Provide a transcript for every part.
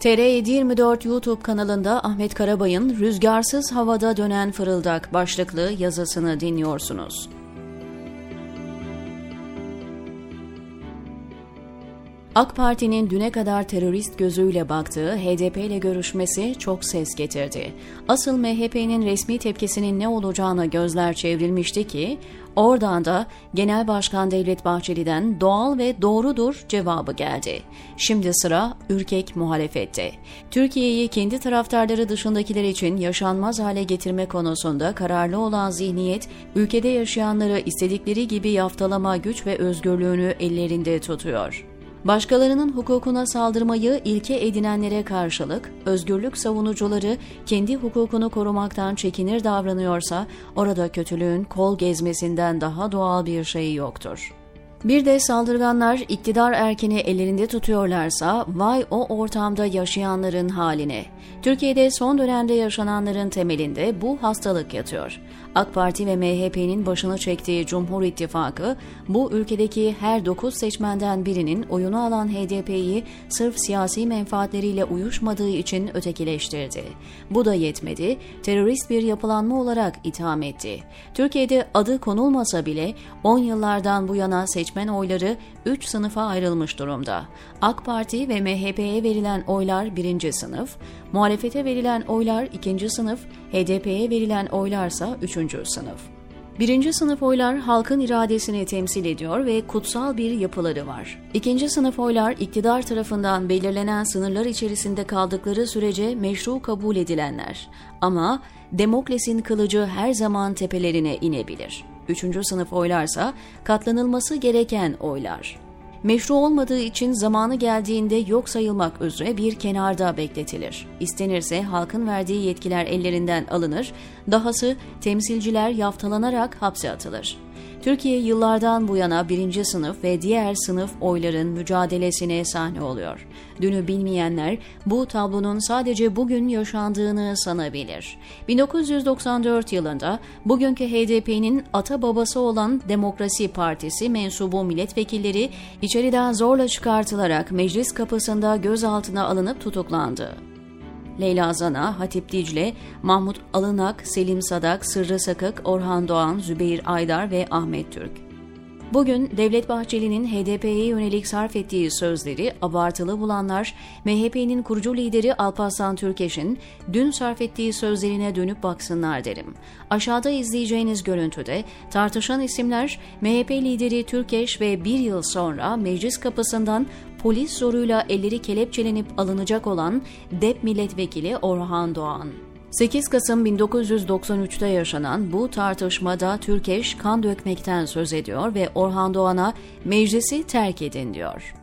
TR724 YouTube kanalında Ahmet Karabay'ın Rüzgarsız Havada Dönen Fırıldak başlıklı yazısını dinliyorsunuz. AK Parti'nin düne kadar terörist gözüyle baktığı HDP ile görüşmesi çok ses getirdi. Asıl MHP'nin resmi tepkisinin ne olacağına gözler çevrilmişti ki, oradan da Genel Başkan Devlet Bahçeli'den doğal ve doğrudur cevabı geldi. Şimdi sıra ürkek muhalefette. Türkiye'yi kendi taraftarları dışındakiler için yaşanmaz hale getirme konusunda kararlı olan zihniyet, ülkede yaşayanları istedikleri gibi yaftalama güç ve özgürlüğünü ellerinde tutuyor. Başkalarının hukukuna saldırmayı ilke edinenlere karşılık, özgürlük savunucuları kendi hukukunu korumaktan çekinir davranıyorsa, orada kötülüğün kol gezmesinden daha doğal bir şey yoktur. Bir de saldırganlar iktidar erkeni ellerinde tutuyorlarsa vay o ortamda yaşayanların haline. Türkiye'de son dönemde yaşananların temelinde bu hastalık yatıyor. AK Parti ve MHP'nin başını çektiği Cumhur İttifakı bu ülkedeki her 9 seçmenden birinin oyunu alan HDP'yi sırf siyasi menfaatleriyle uyuşmadığı için ötekileştirdi. Bu da yetmedi, terörist bir yapılanma olarak itham etti. Türkiye'de adı konulmasa bile 10 yıllardan bu yana seçmen oyları 3 sınıfa ayrılmış durumda. AK Parti ve MHP'ye verilen oylar birinci sınıf, muhalefete verilen oylar ikinci sınıf, HDP'ye verilen oylarsa üçüncü sınıf. Birinci sınıf oylar halkın iradesini temsil ediyor ve kutsal bir yapıları var. İkinci sınıf oylar iktidar tarafından belirlenen sınırlar içerisinde kaldıkları sürece meşru kabul edilenler. Ama Demokles'in kılıcı her zaman tepelerine inebilir. Üçüncü sınıf oylarsa katlanılması gereken oylar meşru olmadığı için zamanı geldiğinde yok sayılmak üzere bir kenarda bekletilir. İstenirse halkın verdiği yetkiler ellerinden alınır, dahası temsilciler yaftalanarak hapse atılır. Türkiye yıllardan bu yana birinci sınıf ve diğer sınıf oyların mücadelesine sahne oluyor. Dünü bilmeyenler bu tablonun sadece bugün yaşandığını sanabilir. 1994 yılında bugünkü HDP'nin ata babası olan Demokrasi Partisi mensubu milletvekilleri içeriden zorla çıkartılarak meclis kapısında gözaltına alınıp tutuklandı. Leyla Zana, Hatip Dicle, Mahmut Alınak, Selim Sadak, Sırrı Sakık, Orhan Doğan, Zübeyir Aydar ve Ahmet Türk. Bugün Devlet Bahçeli'nin HDP'ye yönelik sarf ettiği sözleri abartılı bulanlar, MHP'nin kurucu lideri Alparslan Türkeş'in dün sarf ettiği sözlerine dönüp baksınlar derim. Aşağıda izleyeceğiniz görüntüde tartışan isimler MHP lideri Türkeş ve bir yıl sonra meclis kapısından polis zoruyla elleri kelepçelenip alınacak olan DEP milletvekili Orhan Doğan. 8 Kasım 1993'te yaşanan bu tartışmada Türkeş kan dökmekten söz ediyor ve Orhan Doğan'a meclisi terk edin diyor.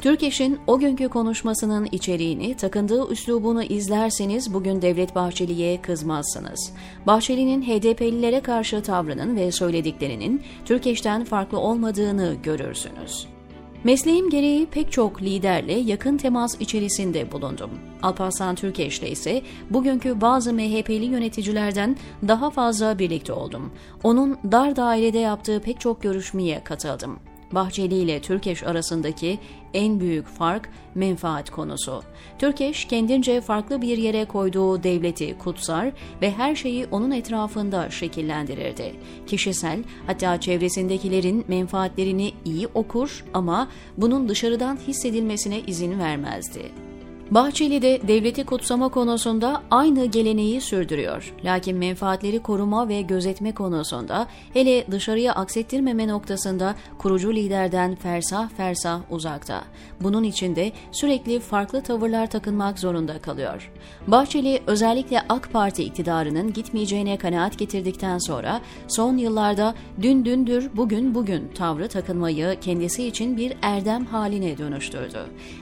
Türkeş'in o günkü konuşmasının içeriğini, takındığı üslubunu izlerseniz bugün Devlet Bahçeli'ye kızmazsınız. Bahçeli'nin HDP'lilere karşı tavrının ve söylediklerinin Türkeş'ten farklı olmadığını görürsünüz. Mesleğim gereği pek çok liderle yakın temas içerisinde bulundum. Alparslan Türkeş'le ise bugünkü bazı MHP'li yöneticilerden daha fazla birlikte oldum. Onun dar dairede yaptığı pek çok görüşmeye katıldım. Bahçeli ile Türkeş arasındaki en büyük fark menfaat konusu. Türkeş kendince farklı bir yere koyduğu devleti kutsar ve her şeyi onun etrafında şekillendirirdi. Kişisel hatta çevresindekilerin menfaatlerini iyi okur ama bunun dışarıdan hissedilmesine izin vermezdi. Bahçeli de devleti kutsama konusunda aynı geleneği sürdürüyor. Lakin menfaatleri koruma ve gözetme konusunda hele dışarıya aksettirmeme noktasında kurucu liderden fersah fersah uzakta. Bunun için de sürekli farklı tavırlar takınmak zorunda kalıyor. Bahçeli özellikle AK Parti iktidarının gitmeyeceğine kanaat getirdikten sonra son yıllarda dün dündür bugün bugün tavrı takınmayı kendisi için bir erdem haline dönüştürdü.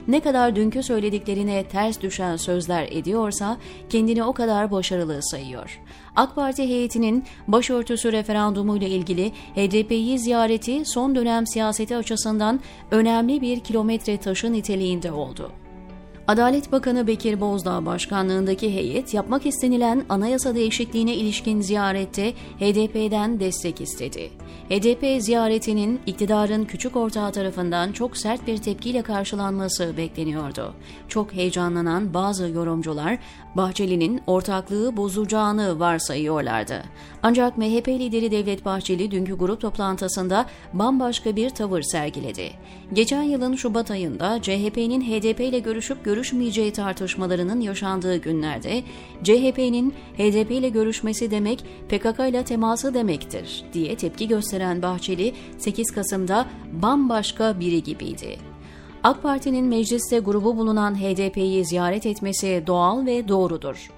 Ne kadar dünkü söylediklerine ters düşen sözler ediyorsa kendini o kadar başarılı sayıyor. AK Parti heyetinin başörtüsü referandumu ile ilgili HDP'yi ziyareti son dönem siyaseti açısından önemli bir kilometre taşı niteliğinde oldu. Adalet Bakanı Bekir Bozdağ başkanlığındaki heyet yapmak istenilen anayasa değişikliğine ilişkin ziyarette HDP'den destek istedi. HDP ziyaretinin iktidarın küçük ortağı tarafından çok sert bir tepkiyle karşılanması bekleniyordu. Çok heyecanlanan bazı yorumcular Bahçeli'nin ortaklığı bozacağını varsayıyorlardı. Ancak MHP lideri Devlet Bahçeli dünkü grup toplantısında bambaşka bir tavır sergiledi. Geçen yılın Şubat ayında CHP'nin HDP ile görüşüp görüşmeyeceği tartışmalarının yaşandığı günlerde CHP'nin HDP ile görüşmesi demek PKK ile teması demektir diye tepki gösteren Bahçeli 8 Kasım'da bambaşka biri gibiydi. AK Parti'nin mecliste grubu bulunan HDP'yi ziyaret etmesi doğal ve doğrudur.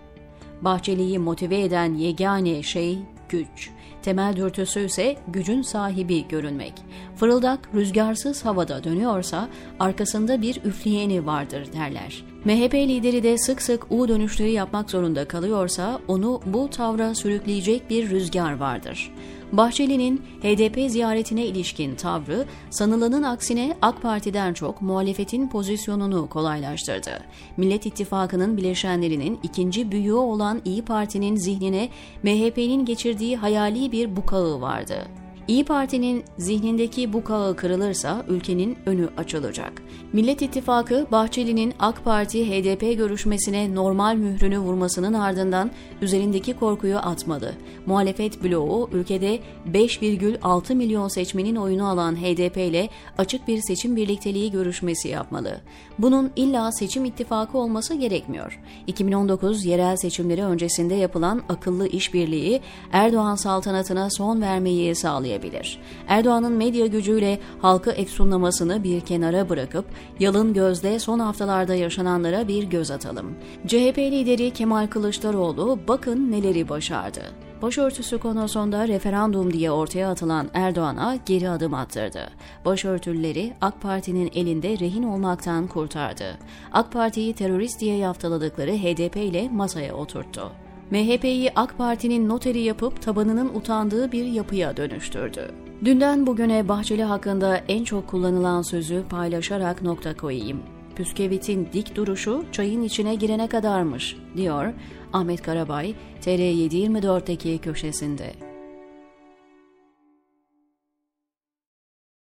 Bahçeli'yi motive eden yegane şey güç. Temel dürtüsü ise gücün sahibi görünmek. Fırıldak rüzgarsız havada dönüyorsa arkasında bir üfleyeni vardır derler. MHP lideri de sık sık U dönüşleri yapmak zorunda kalıyorsa onu bu tavra sürükleyecek bir rüzgar vardır. Bahçeli'nin HDP ziyaretine ilişkin tavrı sanılanın aksine AK Parti'den çok muhalefetin pozisyonunu kolaylaştırdı. Millet İttifakı'nın bileşenlerinin ikinci büyüğü olan İyi Parti'nin zihnine MHP'nin geçirdiği hayali bir bukağı vardı. İyi Parti'nin zihnindeki bu kağı kırılırsa ülkenin önü açılacak. Millet İttifakı Bahçeli'nin AK Parti HDP görüşmesine normal mührünü vurmasının ardından üzerindeki korkuyu atmadı. Muhalefet bloğu ülkede 5,6 milyon seçmenin oyunu alan HDP ile açık bir seçim birlikteliği görüşmesi yapmalı. Bunun illa seçim ittifakı olması gerekmiyor. 2019 yerel seçimleri öncesinde yapılan akıllı işbirliği Erdoğan saltanatına son vermeyi sağlayabilir edilebilir. Erdoğan'ın medya gücüyle halkı efsunlamasını bir kenara bırakıp yalın gözle son haftalarda yaşananlara bir göz atalım. CHP lideri Kemal Kılıçdaroğlu bakın neleri başardı. Başörtüsü konusunda referandum diye ortaya atılan Erdoğan'a geri adım attırdı. Başörtülüleri AK Parti'nin elinde rehin olmaktan kurtardı. AK Parti'yi terörist diye yaftaladıkları HDP ile masaya oturttu. MHP'yi AK Parti'nin noteri yapıp tabanının utandığı bir yapıya dönüştürdü. Dünden bugüne Bahçeli hakkında en çok kullanılan sözü paylaşarak nokta koyayım. Püskevit'in dik duruşu çayın içine girene kadarmış, diyor Ahmet Karabay, TR724'deki köşesinde.